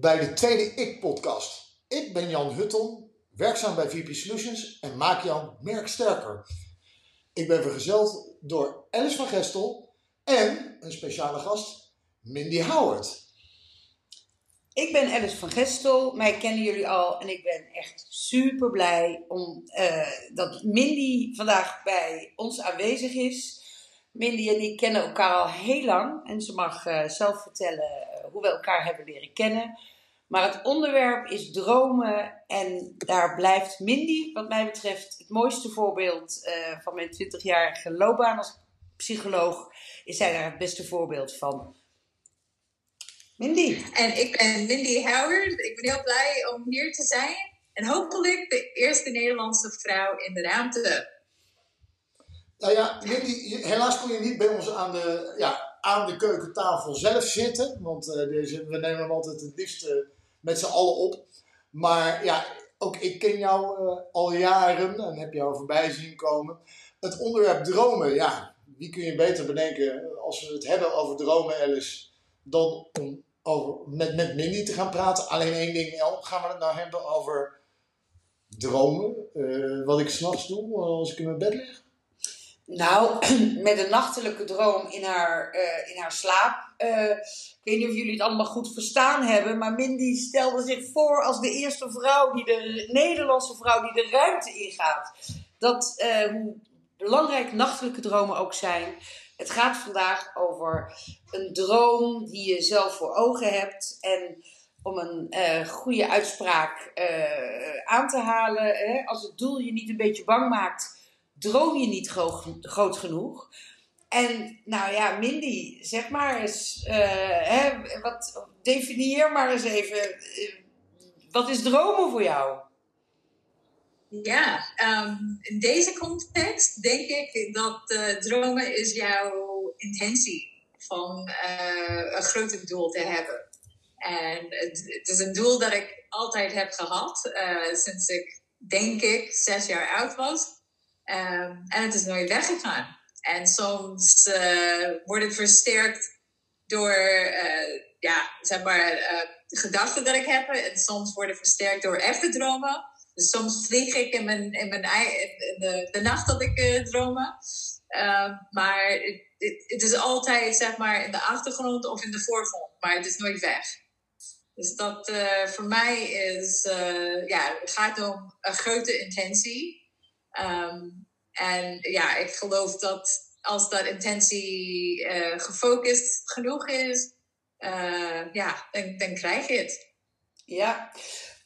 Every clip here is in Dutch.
bij de tweede Ik-podcast. Ik ben Jan Hutton, werkzaam bij VP Solutions en maak Jan merk sterker. Ik ben vergezeld door Alice van Gestel en een speciale gast, Mindy Howard. Ik ben Alice van Gestel, mij kennen jullie al en ik ben echt super blij om, uh, dat Mindy vandaag bij ons aanwezig is. Mindy en ik kennen elkaar al heel lang en ze mag uh, zelf vertellen hoe we elkaar hebben leren kennen. Maar het onderwerp is dromen en daar blijft Mindy, wat mij betreft, het mooiste voorbeeld uh, van mijn 20-jarige loopbaan als psycholoog. Is zij daar het beste voorbeeld van. Mindy. En ik ben Mindy Howard. Ik ben heel blij om hier te zijn. En hopelijk de eerste Nederlandse vrouw in de ruimte. Nou ja, Mindy, helaas kon je niet bij ons aan de, ja, aan de keukentafel zelf zitten. Want uh, deze, we nemen hem altijd het liefst uh, met z'n allen op. Maar ja, ook ik ken jou uh, al jaren en heb jou voorbij zien komen. Het onderwerp dromen, ja, wie kun je beter bedenken als we het hebben over dromen, Alice, dan om over, met, met Mindy te gaan praten. Alleen één ding, El, gaan we het nou hebben over dromen? wat ik s'nachts doe als ik in mijn bed lig? Nou, met een nachtelijke droom in haar, uh, in haar slaap. Uh, ik weet niet of jullie het allemaal goed verstaan hebben, maar Mindy stelde zich voor als de eerste vrouw, die de Nederlandse vrouw die de ruimte ingaat. Dat, uh, hoe belangrijk nachtelijke dromen ook zijn. Het gaat vandaag over een droom die je zelf voor ogen hebt. En om een goede uitspraak aan te halen, hè, als het doel je niet een beetje bang maakt droom je niet groot, groot genoeg? En nou ja, Mindy, zeg maar eens, uh, hè, wat, definieer maar eens even, uh, wat is dromen voor jou? Ja, um, in deze context denk ik dat uh, dromen is jouw intentie van een groter doel te hebben. En het, het, is een doel dat ik altijd heb gehad, sinds ik denk ik zes jaar oud was. Um, en het is nooit weggegaan. En soms uh, wordt het versterkt door, uh, ja, zeg maar, uh, gedachten dat ik heb. En soms wordt het versterkt door echte dromen. Dus soms vlieg ik in, mijn, in, mijn, in de, de nacht dat ik dromen. maar het, het, het, is altijd, zeg maar, in de achtergrond of in de voorgrond. Maar het is nooit weg. Dus dat voor mij is, ja, het gaat om een grote intentie. Um, en ja, ik geloof dat als dat intentie uh, gefocust genoeg is, uh, ja, dan, krijg je het. Ja,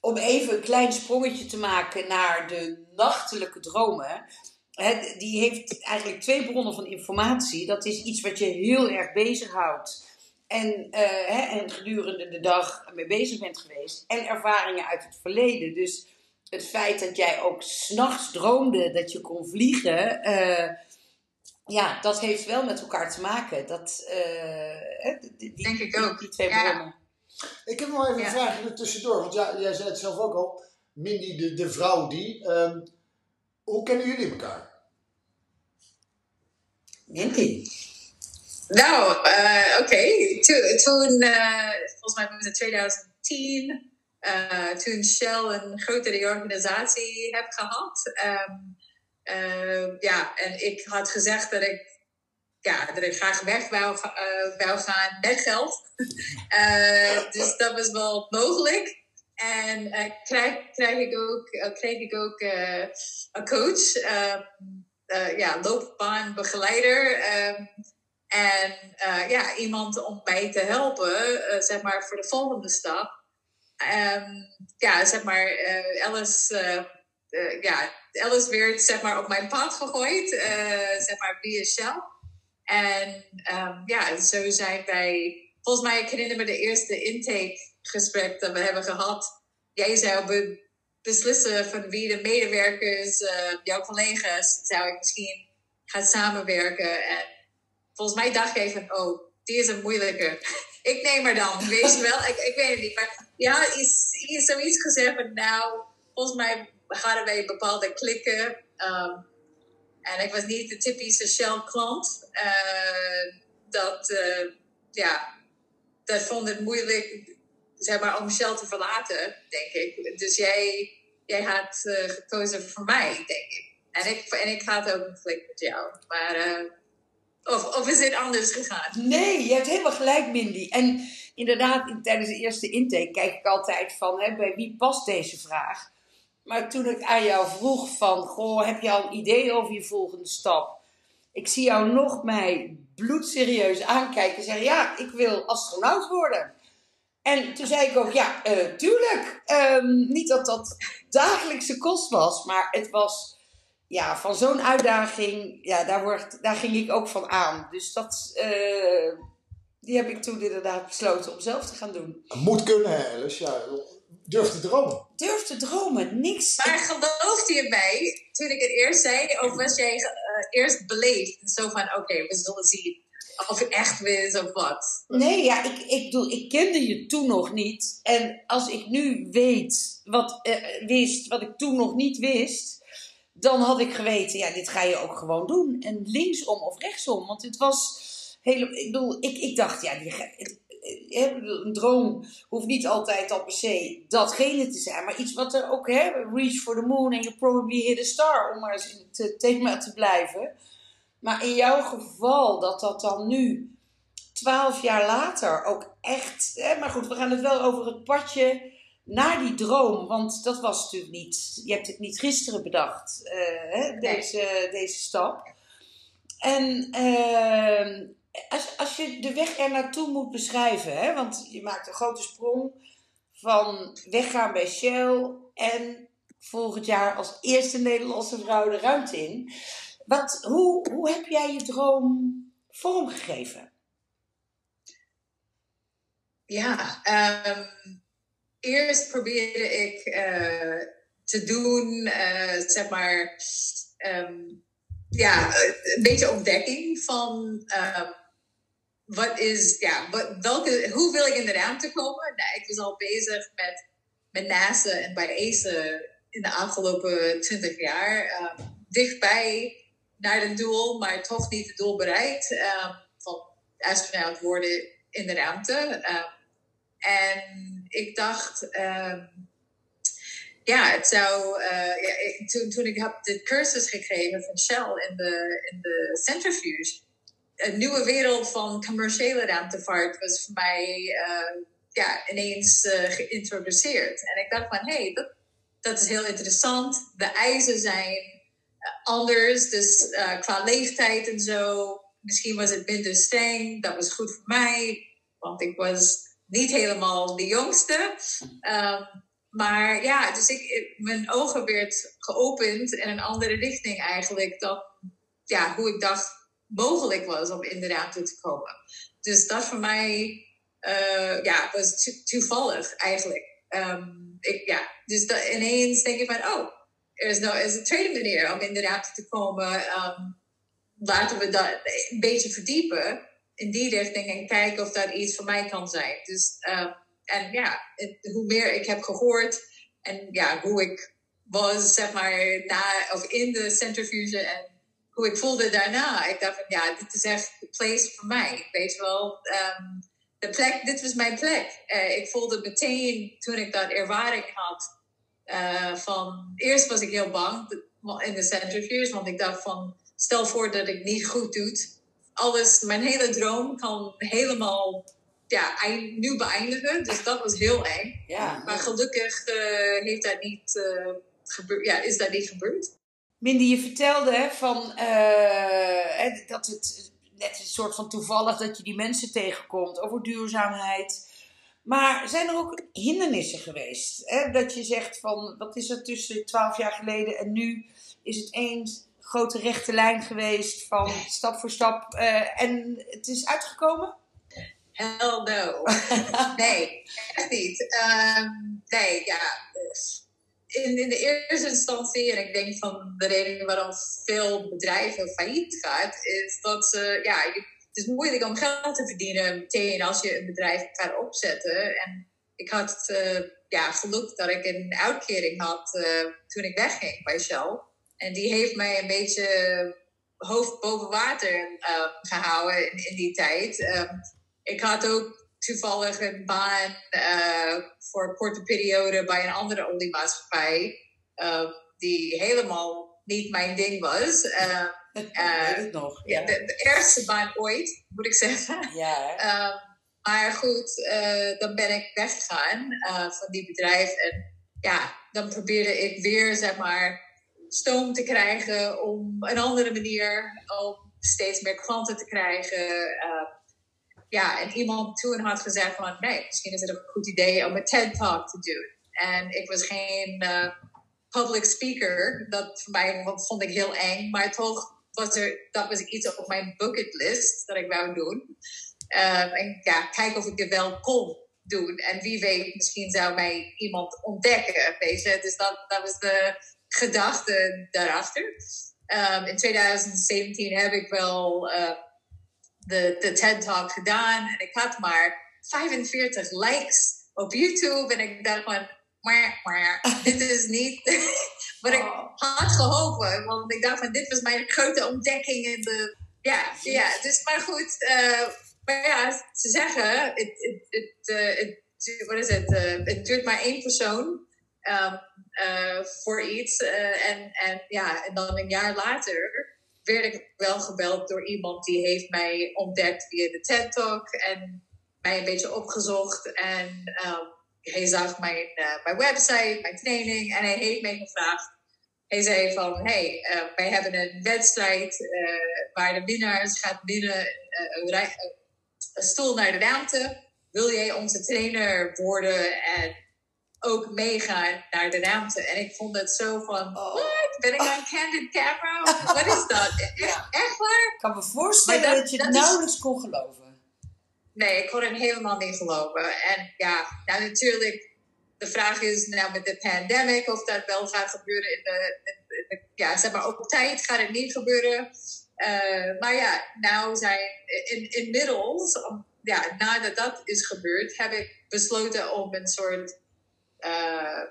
om even een klein sprongetje te maken naar de nachtelijke dromen. Die heeft eigenlijk twee bronnen van informatie. Dat is iets wat je heel erg bezighoudt. En, hè, en gedurende de dag mee bezig bent geweest. En ervaringen uit het verleden. Dus het feit dat jij ook s'nachts droomde dat je kon vliegen, uh, ja, dat heeft wel met elkaar te maken. Dat, uh, die, Denk ik ook. Die, twee bronnen. Ik heb nog even ja. een vraag tussendoor, want ja, jij zei het zelf ook al, Mindy, de, de vrouw die. Um, hoe kennen jullie elkaar? Mindy. Nou, uh, oké. Okay. Toen, toen volgens mij was het 2010 uh, toen Shell een grote reorganisatie heb gehad. Um, uh, ja, en ik had gezegd dat ik, ja, dat ik graag weg wou, uh, wou gaan met geld. dus dat was wel mogelijk. En krijg, krijg ik ook, kreeg ik ook een coach, ja, loopbaanbegeleider. En ja, iemand om mij te helpen, zeg maar, voor de volgende stap. Um, ja, zeg maar, uh, ja, Alice werd zeg maar, op mijn pad gegooid, zeg maar, via Shell. En um, ja, zo zijn wij, volgens mij, ik herinner me de eerste intake gesprek dat we hebben gehad. Jij zou be beslissen van wie de medewerkers, jouw collega's, zou ik misschien gaan samenwerken. En volgens mij dacht jij van, oh, die is een moeilijke. Ik neem er dan, weet je wel. Ik, ik weet het niet, maar ja, is, is zoiets gezegd van nou, volgens mij hadden wij bepaalde klikken. Um, en ik was niet de typische Shell klant. Uh, dat, uh, ja, dat vond het moeilijk zeg maar, om Shell te verlaten, denk ik. Dus jij, jij had uh, gekozen voor mij, denk ik. En ik, en ik had ook een flik met jou. Maar, of, of is dit anders gegaan? Nee, je hebt helemaal gelijk, Mindy. En inderdaad, tijdens de eerste intake kijk ik altijd van, hè, bij wie past deze vraag? Maar toen ik aan jou vroeg van, goh, heb je al een idee over je volgende stap? Ik zie jou nog mij bloedserieus aankijken en zeggen, ja, ik wil astronaut worden. En toen zei ik ook, ja, uh, tuurlijk. Um, niet dat dat dagelijkse kost was, maar het was ja, van zo'n uitdaging, ja, daar, wordt, daar ging ik ook van aan. Dus dat, uh, die heb ik toen inderdaad besloten om zelf te gaan doen. Moet kunnen, hè, Alice? Ja, durf te dromen. Durf te dromen, niks. Maar geloofde je mij toen ik het eerst zei? Of was jij uh, eerst beleefd? Zo van, oké, okay, we zullen zien of je echt wist of wat. Nee, ja, ik, ik, doe, ik kende je toen nog niet. En als ik nu weet wat, uh, wist wat ik toen nog niet wist dan had ik geweten, ja, dit ga je ook gewoon doen. En linksom of rechtsom. Want het was hele. Ik bedoel, ik, ik dacht, ja, die, een droom hoeft niet altijd al per se datgene te zijn. Maar iets wat er ook, hè, reach for the moon and you probably hit a star. Om maar eens in het thema te blijven. Maar in jouw geval, dat dat dan nu, twaalf jaar later, ook echt. Hè, maar goed, we gaan het wel over het padje naar die droom, want dat was natuurlijk niet, je hebt het niet gisteren bedacht, uh, hè, deze, deze stap. En uh, als, als je de weg er naartoe moet beschrijven, hè, want je maakt een grote sprong van weggaan bij Shell en volgend jaar als eerste Nederlandse vrouw de ruimte in. Wat, hoe, hoe heb jij je droom vormgegeven? Ja, um eerst probeerde ik uh, te doen, uh, zeg maar, um, ja, een beetje ontdekking van um, wat is, ja, wat, welke, hoe wil ik in de ruimte komen? Nou, ik was al bezig met, met NASA en bij ESA in de afgelopen twintig jaar. Um, dichtbij naar het doel, maar toch niet het doel bereikt. Um, van astronaut worden in de ruimte. en ik dacht, ehm, ja, het zou. Uh, ik, toen, toen ik heb de cursus gekregen van Shell in de, in de centrifuge, een nieuwe wereld van commerciële ruimtevaart was voor mij uh, ja, ineens uh, geïntroduceerd. En ik dacht van, hé, hey, dat, dat is heel interessant. De eisen zijn anders, dus qua leeftijd en zo. Misschien was het minder streng, dat was goed voor mij, want ik was niet helemaal de jongste. Um, maar ja, dus ik, mijn ogen werd geopend in een andere richting eigenlijk dan ja, hoe ik dacht mogelijk was om in de ruimte te komen. Dus dat voor mij uh, ja, was toevallig eigenlijk. Um, ik, ja, dus dat, ineens denk ik van, oh, er is, nou, is een tweede manier om in de ruimte te komen. Um, laten we dat een beetje verdiepen in die richting en kijken of dat iets voor mij kan zijn. Dus, uh, en ja, hoe meer ik heb gehoord en ja, hoe ik was, zeg maar, na of in de centrifuge en hoe ik voelde daarna. Ik dacht van ja, dit is echt de place voor mij. Weet wel, um, de plek, dit was mijn plek. Uh, ik voelde meteen toen ik dat ervaring had. Uh, van eerst was ik heel bang in de centrifuge, want ik dacht van stel voor dat ik niet goed doe alles, mijn hele droom kan helemaal ja, nu beëindigen. Dus dat was heel eng. Ja. Maar gelukkig uh, heeft dat niet, uh, gebeurd, ja, is dat niet gebeurd. Mindy, je vertelde hè, van, uh, dat het net een soort van toevallig dat je die mensen tegenkomt over duurzaamheid. Maar zijn er ook hindernissen geweest? Hè? Dat je zegt van, wat is er tussen twaalf jaar geleden en nu? Is het eens grote rechte lijn geweest van stap voor stap. Uh, en het is uitgekomen? Hell no. nee, echt niet. Um, nee, ja. In, in de eerste instantie, en ik denk van de reden waarom veel bedrijven failliet gaat, is dat ze, ja, het is moeilijk om geld te verdienen meteen als je een bedrijf gaat opzetten. En ik had uh, ja, geluk dat ik een uitkering had uh, toen ik wegging bij Shell. En die heeft mij een beetje hoofd boven water uh, gehouden in, in, die tijd. Um, ik had ook toevallig een baan uh, voor een korte periode bij een andere oliemaatschappij, uh, die helemaal niet mijn ding was. Uh, het nog. Ja. De, de, eerste baan ooit, moet ik zeggen. Ja. Ehm, maar goed, dan ben ik weggegaan van die bedrijf. En ja, dan probeerde ik weer, zeg maar, stoom te krijgen om een andere manier om steeds meer klanten te krijgen. Uh, ja, en iemand toen had gezegd van, nee, misschien is het een goed idee om een TED-talk te doen. En ik was geen uh, public speaker. Dat voor mij vond ik heel eng. Maar toch was er, dat was iets op mijn bucketlist dat ik wou doen. Um, en ja, kijken of ik het wel kon doen. En wie weet, misschien zou mij iemand ontdekken. Weet? Dus dat, dat was de gedachte daarachter. Um, in 2017 heb ik wel uh, de, de TED Talk gedaan. En ik had maar 45 likes op YouTube. En ik dacht van, maar, maar dit is niet wat ik oh. had gehopen. Want ik dacht van, dit was mijn grote ontdekking. In de, ja, ja, dus maar goed. Uh, maar ja, ze zeggen, het, het, het, uh, wat is het? Het duurt maar één persoon um, uh, voor iets. Uh, en, en, ja, en dan een jaar later werd ik wel gebeld door iemand die heeft mij ontdekt via de TED Talk en mij een beetje opgezocht. En um, hij zag mijn, uh, mijn website, mijn training en hij heeft mij gevraagd. Hij zei van, hey, wij hebben een wedstrijd waar de winnaars gaat winnen een, een stoel naar de ruimte. Wil jij onze trainer worden en ook meegaan naar de ruimte. En ik vond het zo van, oh. what? Ben ik aan candid camera? Wat is dat? Echt, echt waar? Ik kan me voorstellen dat, dat, je het nauwelijks kon geloven. Nee, ik kon het helemaal niet geloven. En ja, nou natuurlijk, de vraag is nou met de pandemic of dat wel gaat gebeuren in de, in de ja, zeg maar op tijd gaat het niet gebeuren. Uh, maar ja, nou zijn in, inmiddels, ja, nadat dat is gebeurd, heb ik besloten om een soort uh,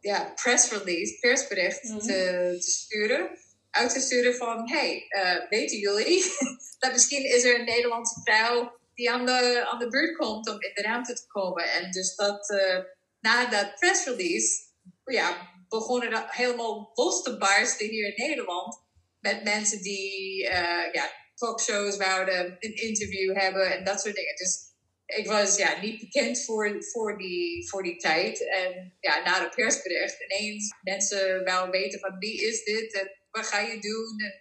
ja, press release, persbericht mm -hmm. te, te, sturen. Uit te sturen van, hey, uh, weten jullie dat misschien is er een Nederlandse vrouw die aan de, aan de beurt komt om in de ruimte te komen. En dus dat uh, na dat press release, ja, begonnen dat helemaal los te barsten hier in Nederland. Met mensen die ja, talkshows wouden, een interview hebben en dat soort dingen. Dus ik was ja, niet bekend voor, voor, die, voor die tijd. En ja, na de persbericht ineens mensen wel weten van wie is dit en wat ga je doen. En,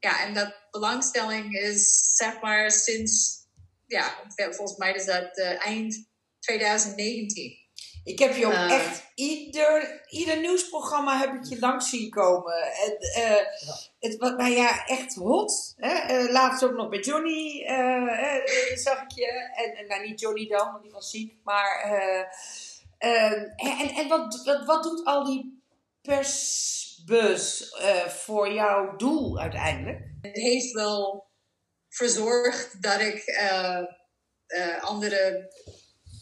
ja, en dat belangstelling is zeg maar sinds, ja, volgens mij is dat uh, eind 2019. Ik heb je ook uh, echt, ieder, ieder nieuwsprogramma heb ik je langs zien komen. En, uh, ja. Het was nou ja, echt hot. Hè? Uh, laatst ook nog bij Johnny zag ik je. En, en nou, niet Johnny dan, want die was ziek. Maar, en, en wat, wat, wat doet al die persbus voor jouw doel uiteindelijk? Het heeft wel verzorgd dat ik andere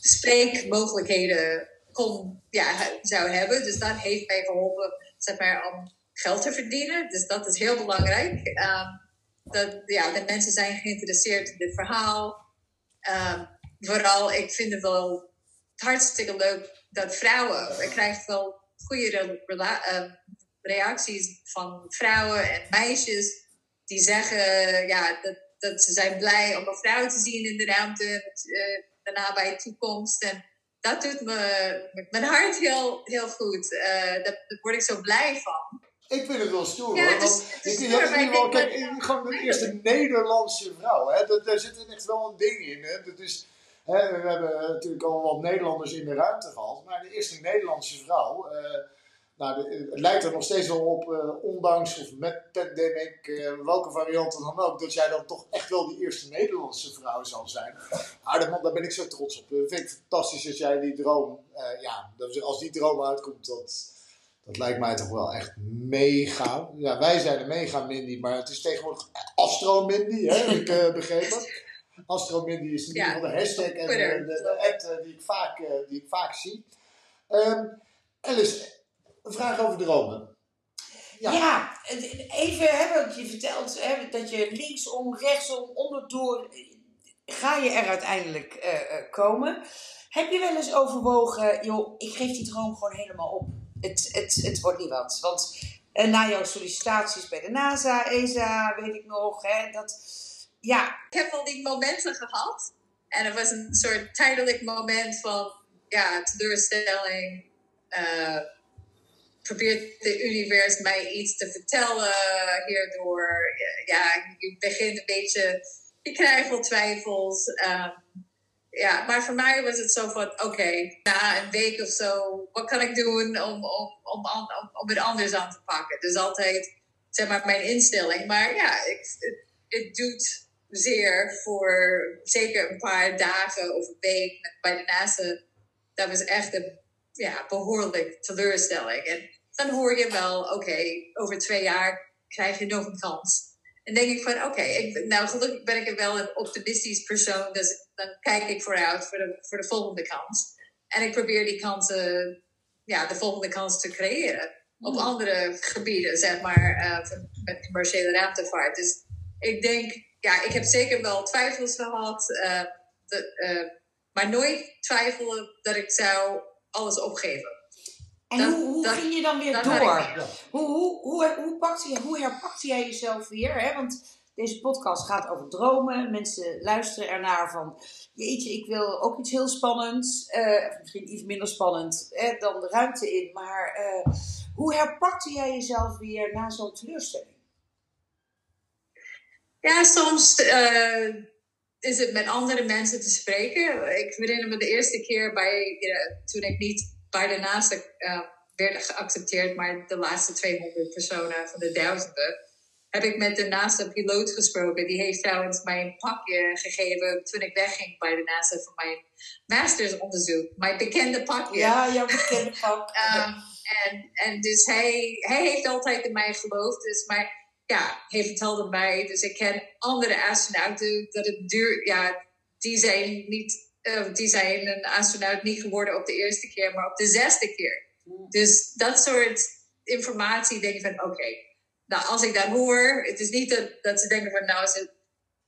spreekmogelijkheden kon, ja, zou hebben. Dus dat heeft mij geholpen zeg maar, om geld te verdienen. Dus dat is heel belangrijk. Um, dat, ja, de mensen zijn geïnteresseerd in dit verhaal. Um, vooral, ik vind het wel hartstikke leuk dat vrouwen... Ik krijg wel goede uh, reacties van vrouwen en meisjes... die zeggen ja, dat, dat ze zijn blij om een vrouw te zien in de ruimte... Uh, de nabije toekomst. En dat doet me, mijn hart heel, heel goed. Uh, daar, word ik zo blij van. Ik vind het wel stoer ja, hoor. Want in ieder kijk, gewoon de eerste Nederlandse vrouw. Hè? Dat, daar zit echt wel een ding in. Hè? Dat is, hè, we hebben natuurlijk al wat Nederlanders in de ruimte gehad. Maar de eerste Nederlandse vrouw. Uh, nou, het lijkt er nog steeds wel op, uh, ondanks of met pandemic, uh, welke varianten dan ook, dat jij dan toch echt wel die eerste Nederlandse vrouw zal zijn. Maar man, daar ben ik zo trots op. Dat vind ik fantastisch dat jij die droom, uh, ja, als die droom uitkomt, dat, dat lijkt mij toch wel echt mega. Ja, wij zijn er mega Mindy, maar het is tegenwoordig Astro Mindy, hè, heb ik begrepen. Astro Mindy is in ieder geval de hashtag en de, de, app die, ik vaak, die ik vaak zie. Um, Alice, een vraag over dromen. Ja, ja even hebben je vertelt hè, dat je linksom, rechtsom, onderdoor. ga je er uiteindelijk eh, eh, komen. Heb je wel eens overwogen, joh, ik geef die droom gewoon helemaal op. Het, het, het wordt niet wat. Want uh, na jouw sollicitaties bij de NASA, ESA, weet ik nog, hè, dat, ja. Ik heb al die momenten gehad. En het was een soort tijdelijk moment van, ja, teleurstelling. Uh, probeert de universum mij iets te vertellen hierdoor. Ja, je begint een beetje, je krijgt wel twijfels. Um, ja, maar voor mij was het zo van, oké, na een week of zo, wat kan ik doen om, om, om, om, het anders aan te pakken? Dus altijd, zeg maar, mijn instelling. Maar ja, het, het doet zeer voor zeker een paar dagen of een week bij de NASA. Dat was echt een ja, behoorlijk teleurstelling. Dan hoor je wel, oké, over twee jaar krijg je nog een kans. En denk ik van, oké, nou gelukkig ben ik wel een optimistisch persoon, dus dan kijk ik vooruit voor de, voor de volgende kans. En ik probeer die kansen, ja, de volgende kans te creëren. Op hmm. andere gebieden, zeg maar, uh, met commerciële ruimtevaart. Dus ik denk, ja, ik heb zeker wel twijfels gehad, uh, de, uh, maar nooit twijfelen dat ik zou alles opgeven. En hoe, hoe ging je dan weer door? Hoe, hoe, hoe, hoe, pakte je, hoe herpakte jij jezelf weer? Hè? Want deze podcast gaat over dromen. Mensen luisteren ernaar van... Jeetje, ik wil ook iets heel spannends. Uh, misschien iets minder spannend hè, dan de ruimte in. Maar uh, hoe herpakte jij jezelf weer na zo'n teleurstelling? Ja, soms uh, is het met andere mensen te spreken. Ik herinner me de eerste keer bij, toen ik niet bij de naaste uh, werden geaccepteerd, maar de laatste 200 personen van de duizenden, heb ik met de naaste piloot gesproken. Die heeft trouwens mijn pakje gegeven toen ik wegging bij de NASA voor mijn mastersonderzoek. Mijn bekende pakje. Ja, jouw bekende pak. um, en, en dus hij, hij heeft altijd in mij geloofd. Dus maar ja, hij vertelde mij, dus ik ken andere astronauten dat het duur, ja, die zijn niet uh, die zijn een astronaut niet geworden op de eerste keer, maar op de zesde keer. Dus dat soort informatie denk ik van, oké, nou als ik dat hoor, het is niet dat, dat ze denken van, nou, ze,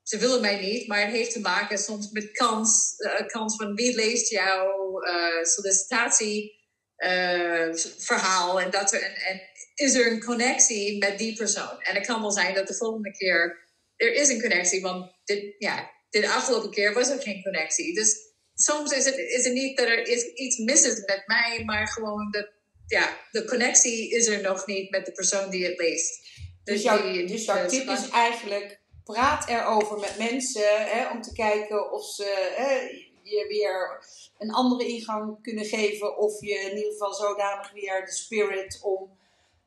ze willen mij niet, maar het heeft te maken soms met kans, uh, kans van wie leest jouw uh, sollicitatieverhaal en dat er, en, en is er een connectie met die persoon? En het kan wel zijn dat de volgende keer er is een connectie, want dit, ja, de afgelopen keer was er geen connectie. Dus soms is het, is het niet dat er is iets mis is met mij, maar gewoon dat ja, de connectie is er nog niet met de persoon die het leest. Dus, dus jouw, dus jouw tip is eigenlijk, praat erover met mensen hè, om te kijken of ze hè, je weer een andere ingang kunnen geven. Of je in ieder geval zodanig weer de spirit om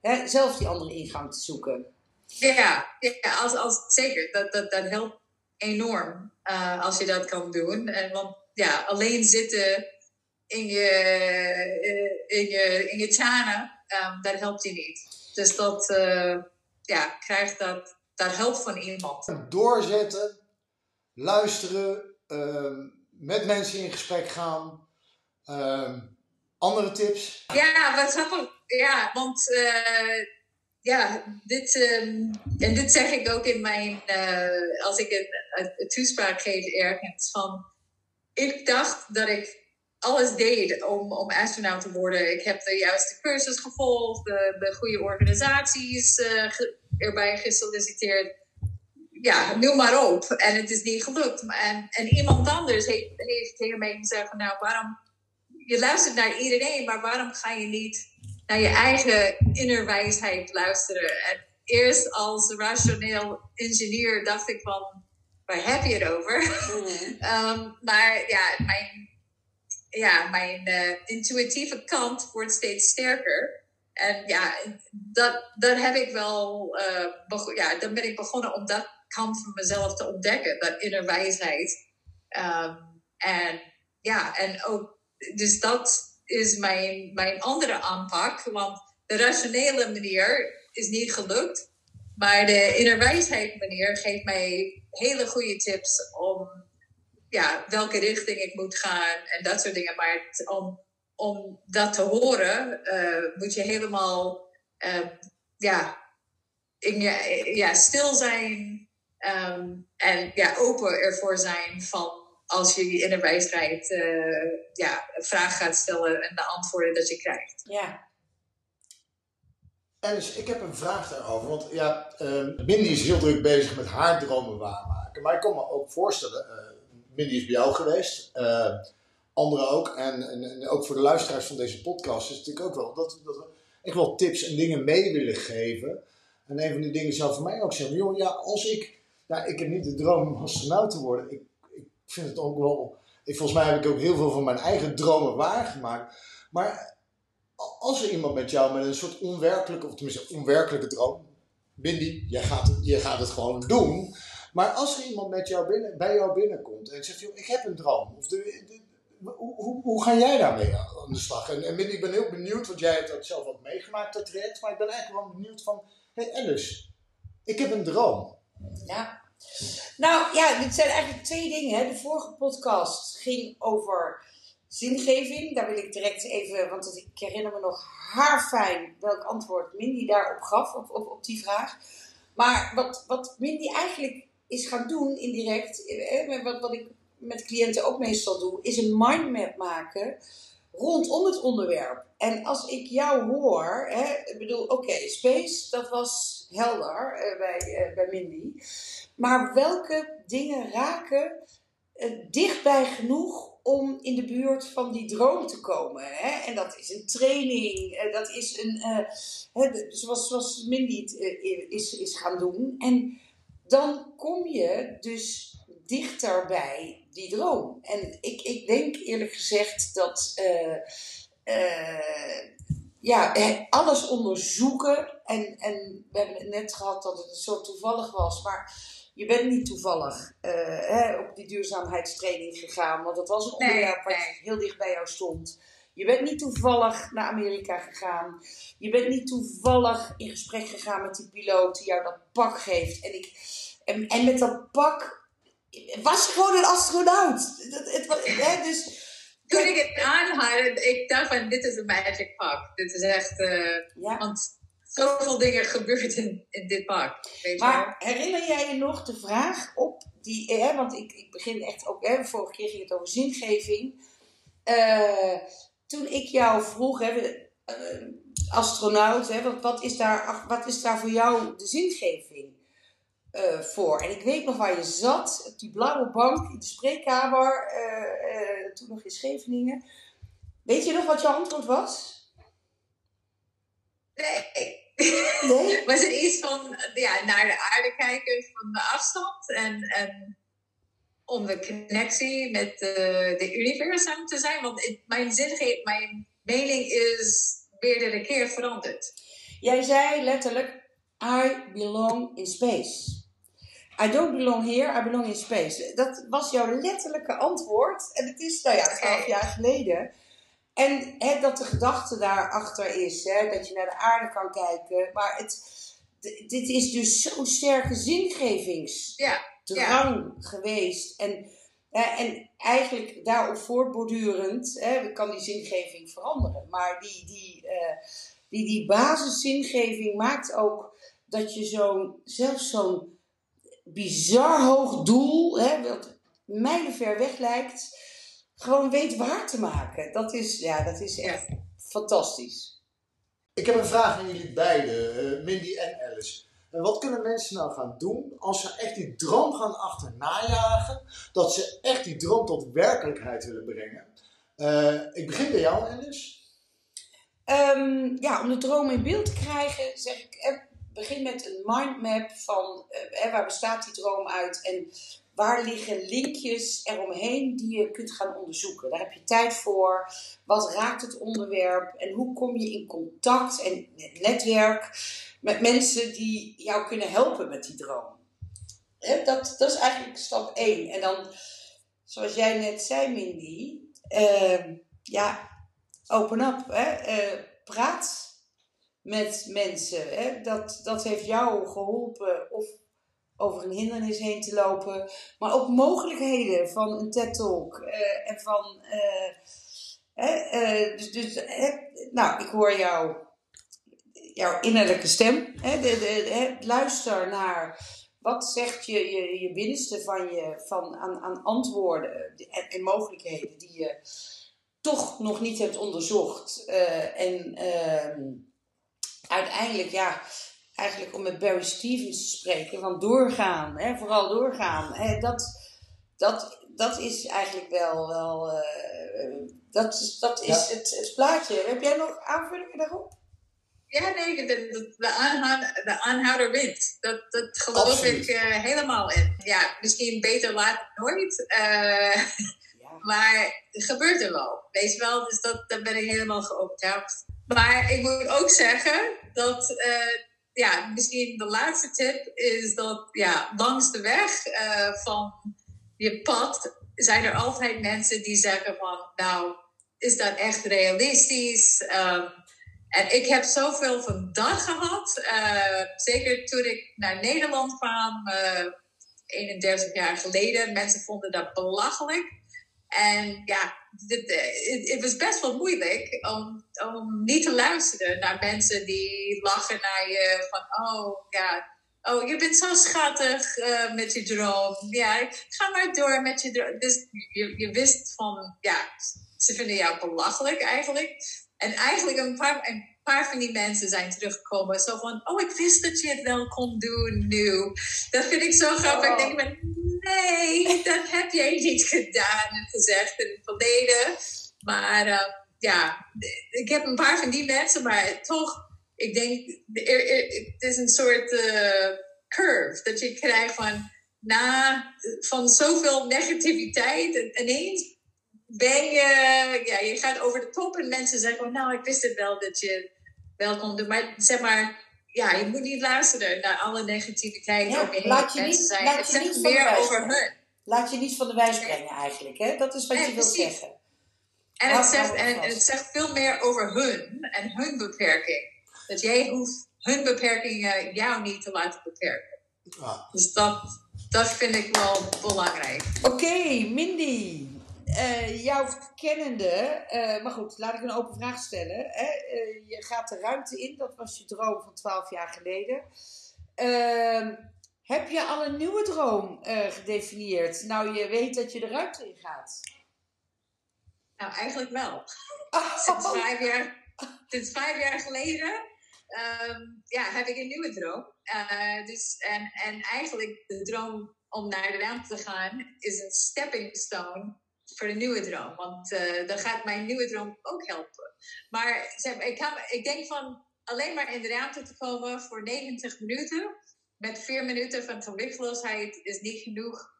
hè, zelf die andere ingang te zoeken. Ja, ja als, als, zeker. Dat, dat, dat helpt enorm uh, als je dat kan doen. En, want ja, alleen zitten in je, uh, in je, in je tjana, um, dat helpt je niet. Dus dat, uh, ja, krijgt dat, dat helpt van iemand. Doorzetten, luisteren, ehm, met mensen in gesprek gaan. Ehm, andere tips? Ja, wat grappig. Ja, want ja, dit, um, en dit zeg ik ook in mijn, uh, als ik een, toespraak geef ergens, van ik dacht dat ik alles deed om, om astronaut te worden. Ik heb de juiste cursus gevolgd, de, de goede organisaties uh, erbij gesolliciteerd. Ja, noem maar op. En het is niet gelukt. En, en iemand anders heeft, heeft tegen mij gezegd nou, waarom... Je luistert naar iedereen, maar waarom ga je niet naar je eigen innerwijsheid luisteren. En eerst als rationeel ingenieur dacht ik van, waar heb je het over? Mm. um, maar ja, mijn, ja, mijn uh, intuïtieve kant wordt steeds sterker. En ja, dat, dat heb ik wel, uh, ja, dan ben ik begonnen om dat kant van mezelf te ontdekken, dat innerwijsheid. Um, en ja, en ook, dus dat is mijn, mijn andere aanpak. Want de rationele manier is niet gelukt. Maar de innerwijsheid manier geeft mij hele goede tips om ja, welke richting ik moet gaan en dat soort dingen. Maar om, om dat te horen, uh, moet je helemaal uh, ja, in je, ja, stil zijn. Ehm, en ja, open ervoor zijn van als je in een wedstrijd uh, ja, een vraag gaat stellen en de antwoorden dat je krijgt. Ja. En dus ik heb een vraag daarover. Want ja, uh, Mindy is heel druk bezig met haar dromen waarmaken. Maar ik kan me ook voorstellen, uh, Mindy is bij jou geweest. Uh, anderen ook. En, en, en, ook voor de luisteraars van deze podcast is het natuurlijk ook wel dat, dat we echt wel tips en dingen mee willen geven. En een van die dingen zou voor mij ook zijn: joh, ja, als ik. Ja, ik heb niet de droom om astronaut te worden. Ik, ik vind het ook wel. Ik, volgens mij heb ik ook heel veel van mijn eigen dromen waargemaakt. Maar als er iemand met jou met een soort onwerkelijke, of tenminste onwerkelijke droom. Bindi, jij gaat, het, gaat het gewoon doen. Maar als er iemand met jou binnen, bij jou binnenkomt en zegt: ik heb een droom. Of de, de, hoe, hoe, hoe, ga jij daarmee aan de slag? En, en ik ben heel benieuwd, want jij hebt dat zelf ook meegemaakt, dat traject. Maar ik ben eigenlijk wel benieuwd van, hé hey Alice, ik heb een droom. Ja. Nou ja, dit zijn eigenlijk twee dingen. De vorige podcast ging over zingeving. Daar wil ik direct even, want ik herinner me nog haarfijn welk antwoord Mindy daarop gaf, op, op, op die vraag. Maar wat, wat Mindy eigenlijk is gaan doen indirect, eh, wat, wat ik met cliënten ook meestal doe, is een mindmap maken rondom het onderwerp. En als ik jou hoor, hè, ik bedoel, oké, space, dat was helder uh, bij, bij Mindy. Maar welke dingen raken uh, dichtbij genoeg om in de buurt van die droom te komen? Hè? En dat is een training, dat is een, hè, zoals, zoals Mindy is, is gaan doen. En dan kom je dus dichter bij die droom. En ik, ik denk eerlijk gezegd dat ja, alles onderzoeken. En, en we hebben het net gehad dat het zo toevallig was. Maar je bent niet toevallig uh, hè, op die duurzaamheidstraining gegaan. Want dat was een onderwerp wat heel dicht bij jou stond. Je bent niet toevallig naar Amerika gegaan. Je bent niet toevallig in gesprek gegaan met die piloot die jou dat pak geeft. En, ik, en, en met dat pak was gewoon een astronaut. Het, het, hè, dus, Toen ik het aanhaalde, ik dacht van dit is een magic pak. Dit is echt, uh, ja. want zoveel dingen gebeurt in, in dit. Weet maar herinner jij je nog de vraag op die, hè, want ik, ik begin echt ook, hè, vorige keer ging het over zingeving. Uh, toen ik jou vroeg, hè, uh, astronaut, hè, wat, wat, is daar, wat is daar voor jou de zingeving? uh, voor. En ik weet nog waar je zat, op die blauwe bank in de spreekkamer, toen nog in Scheveningen. Weet je nog wat je antwoord was? Nee. Nee? Was het iets van ja, naar de aarde kijken van de afstand en, en om de connectie met de, de universum te zijn? Want mijn zin, mijn mening is meerdere keer veranderd. Jij zei letterlijk, I belong in space. I don't belong here, I belong in space. Dat was jouw letterlijke antwoord. En het is, nou ja, twaalf jaar geleden. En hè, dat de gedachte daarachter is, hè, dat je naar de aarde kan kijken. Maar het, dit is dus zo'n sterke zingevingsdrang ja, geweest. En, en eigenlijk daarop voortbordurend hè, kan die zingeving veranderen. Maar die, die, uh, die, die basiszingeving maakt ook dat je zo'n, zelfs zo'n bizar hoog doel, hè, wat mijlenver weg lijkt, gewoon weet waar te maken. Dat is, ja, dat is echt fantastisch. Ik heb een vraag aan jullie beiden, uh, Mindy en Alice. En wat kunnen mensen nou gaan doen als ze echt die droom gaan achterna jagen, dat ze echt die droom tot werkelijkheid willen brengen? Uh, ik begin bij jou, Alice. Um, ja, om de droom in beeld te krijgen, zeg ik, eh, begin met een mindmap van uh, waar bestaat die droom uit en waar liggen linkjes eromheen die je kunt gaan onderzoeken. Daar heb je tijd voor. Wat raakt het onderwerp en hoe kom je in contact en netwerk met mensen die jou kunnen helpen met die droom. dat, dat is eigenlijk stap 1. En dan, zoals jij net zei, Mindy, uh, ja, open up. Hè? Uh, praat met mensen. Hè? Dat, dat heeft jou geholpen of over een hindernis heen te lopen. Maar ook mogelijkheden van een TED-talk. Uh, en van... Uh, dus, dus nou, ik hoor jou, jouw innerlijke stem. Hè? De, de, luister naar Wat zegt je, je, je binnenste van je, van, aan, aan antwoorden en, en mogelijkheden die je toch nog niet hebt onderzocht? Eh, en ehm, uiteindelijk, ja, eigenlijk om met Barry Stevens te spreken, van doorgaan, hè, vooral doorgaan. Hè, dat, dat, dat is eigenlijk wel, wel uh, dat, is, dat is het, het plaatje. Heb jij nog aanvullingen daarop? Ja, nee, de, de, de, aanhouder, de aanhouder wint. Dat, dat geloof ik uh, helemaal in. Ja, misschien beter laat nooit. Uh, ja. Maar het gebeurt er wel. Wees wel, dus dat, daar ben ik helemaal geovertuigd. Maar ik moet ook zeggen dat, uh, ja, misschien de laatste tip is dat, ja, langs de weg van je pad zijn er altijd mensen die zeggen van, nou, is dat echt realistisch? Um, en ik heb zoveel van dat gehad. Uh, zeker toen ik naar Nederland kwam, uh, eh, 31 jaar geleden. Mensen vonden dat belachelijk. En ja, het was best wel moeilijk om, om niet te luisteren naar mensen die lachen naar je van, oh ja, oh je bent zo schattig uh, met je droom. Ja, ga maar door met je droom. Dus je, je wist van, ja, ze vinden jou belachelijk eigenlijk. En eigenlijk een paar, een paar van die mensen zijn teruggekomen. Zo van, oh, ik wist dat je het wel kon doen nu. Dat vind ik zo grappig. Ik denk nee, dat heb jij niet gedaan en gezegd het verleden. Maar uh, ja, ik heb een paar van die mensen, maar toch, ik denk, het is een soort uh, curve dat je krijgt van, na van zoveel negativiteit ineens ben je, ja, je gaat over de top en mensen zeggen, oh, nou, ik wist het wel dat je wel kon doen. Maar zeg maar, ja, je moet niet luisteren naar alle negativiteit. Ja, laat je niet, zijn. Laat je niet meer over hun. Laat je niet van de wijs brengen eigenlijk, hè? Dat is wat je wilt zeggen. En het, zegt, en het zegt veel meer over hun en hun beperking. Dat jij hoeft hun beperkingen jou niet te laten beperken. Ah. Dus dat, dat vind ik wel belangrijk. Oké, Mindy uh, jouw kennende, uh, maar goed, laat ik een open vraag stellen. Hè? Uh, je gaat de ruimte in, dat was je droom van 12 jaar geleden. Ehm, heb je al een nieuwe droom gedefinieerd? Nou, je weet dat je de ruimte in gaat. Nou, eigenlijk wel. Oh. Sinds, vijf jaar, sinds vijf jaar geleden um, ja, heb ik een nieuwe droom. dus, en, en eigenlijk de droom om naar de ruimte te gaan is een stepping stone voor de nieuwe droom. Want uh, dan gaat mijn nieuwe droom ook helpen. Maar ik, ik denk van alleen maar in de ruimte te komen voor 90 minuten. Met vier minuten van gewichtloosheid is niet genoeg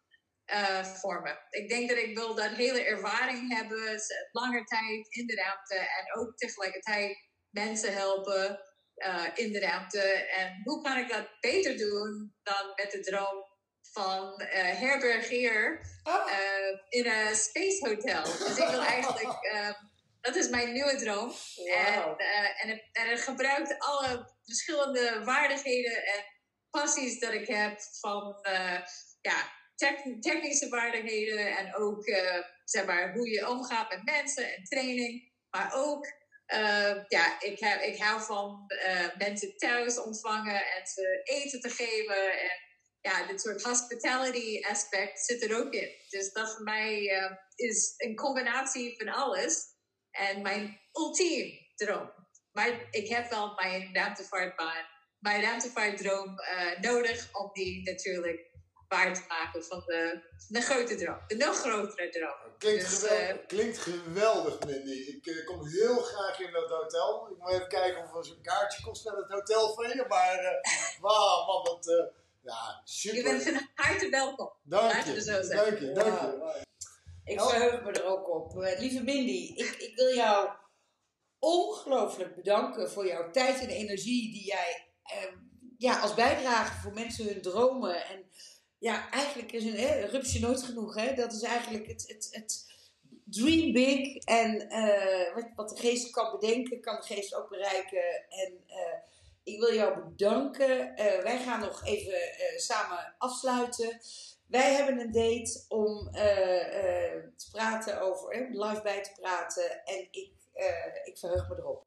uh, voor me. Ik denk dat ik wil dat hele ervaring hebben. Langer tijd in de ruimte. En ook tegelijkertijd mensen helpen uh, in de ruimte. En hoe kan ik dat beter doen dan met de droom van uh, herbergier oh. uh, in een space hotel. Dus ik wil eigenlijk, uh, dat is mijn nieuwe droom. Wow. En, en, het, en het gebruikt alle verschillende vaardigheden en passies dat ik heb van ja, technische vaardigheden en ook zeg maar, hoe je omgaat met mensen en training. Maar ook ja, ik, heb, ik hou van mensen thuis ontvangen en ze eten te geven. En ja, dit soort hospitality aspect zit er ook in. Dus dat voor mij uh, is een combinatie van alles. En mijn ultiem droom. Maar ik heb wel mijn ruimtevaartbaan, mijn ruimtevaartdroom uh, nodig om die natuurlijk waar te maken van de, de grote droom. De nog grotere droom. Klinkt, dus, geweldig, uh, klinkt geweldig, Mindy. Ik kom heel graag in dat hotel. Ik moet even kijken of er zo'n kaartje kost naar het hotel van je. Maar wauw, man, dat ja, super. Je bent van harte welkom. Dank je. Zo dank je, dank je. Ik verheug me er ook op. Uh, lieve Mindy, ik, ik wil jou ongelooflijk bedanken voor jouw tijd en energie die jij uh, ja, als bijdrage voor mensen hun dromen. En ja, eigenlijk is een hè, rupsje nooit genoeg. Hè? Dat is eigenlijk het, het, het dream big. En uh, wat, wat de geest kan bedenken, kan de geest ook bereiken. En ik wil jou bedanken. Uh, wij gaan nog even uh, samen afsluiten. Wij hebben een date om uh, te praten over, live bij te praten. En ik, ik verheug me erop.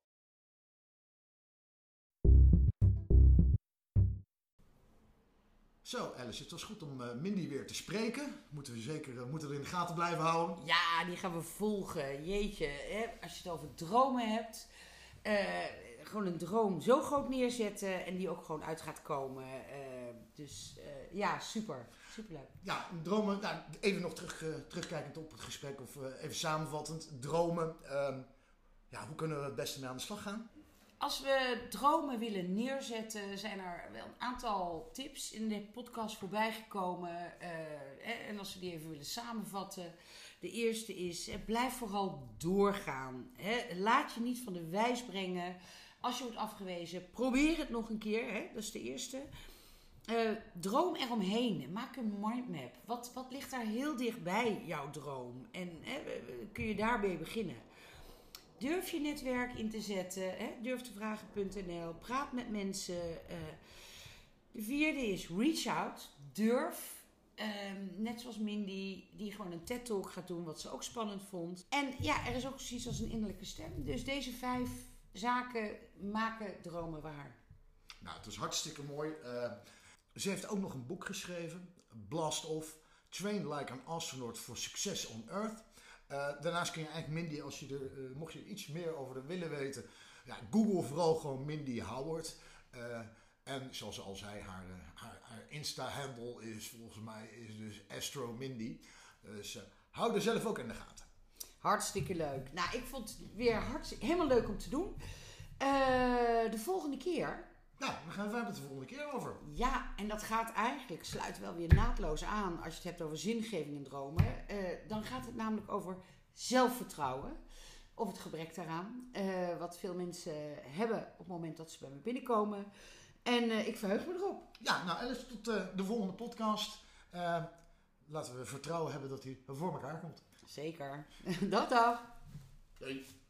Zo, Alice, het was goed om uh, Mindy weer te spreken. Moeten we zeker uh, moeten er in de gaten blijven houden. Ja, die gaan we volgen. Jeetje, hè? als je het over dromen hebt. Uh, gewoon een droom zo groot neerzetten en die ook gewoon uit gaat komen. dus ja, super. Superleuk. Ja, dromen. Nou, even nog terug, terugkijkend op het gesprek of even samenvattend. Dromen. Ehm, ja, hoe kunnen we het beste mee aan de slag gaan? Als we dromen willen neerzetten, zijn er wel een aantal tips in de podcast voorbij gekomen. Uh, en als we die even willen samenvatten. De eerste is, blijf vooral doorgaan. Hè. Laat je niet van de wijs brengen. Als je wordt afgewezen, probeer het nog een keer. Hè. Dat is de eerste. Uh, droom eromheen. Maak een mindmap. Wat, wat ligt daar heel dichtbij jouw droom? En kun je daarbij beginnen? Durf je netwerk in te zetten. Hè? Durf te vragen.nl. Praat met mensen. Eh. de vierde is reach out. Durf. Ehm, net zoals Mindy, die gewoon een TED-talk gaat doen, wat ze ook spannend vond. En ja, er is ook zoiets als een innerlijke stem. Dus deze vijf zaken maken dromen waar. Nou, het is hartstikke mooi. Uh, ze heeft ook nog een boek geschreven, Blast Off. Train like an astronaut for success on Earth. Uh, daarnaast kun je eigenlijk Mindy, als je er, uh, mocht je iets meer over willen weten, ja, Google vooral gewoon Mindy Howard. Uh, en zoals ze al zei, haar, haar, haar Insta-handle is volgens mij is dus Astro Mindy. Dus hou er zelf ook in de gaten. Hartstikke leuk. Nou, ik vond het weer hartstikke, helemaal leuk om te doen. De volgende keer nou, we gaan we het de volgende keer over. Ja, en dat gaat eigenlijk, sluit wel weer naadloos aan als je het hebt over zingeving en dromen. Uh, dan gaat het namelijk over zelfvertrouwen. Of het gebrek daaraan. Uh, wat veel mensen hebben op het moment dat ze bij me binnenkomen. En uh, ik verheug me erop. Ja, nou Alice, tot de volgende podcast. laten we vertrouwen hebben dat hij voor elkaar komt. Zeker. Dag dag. Doei.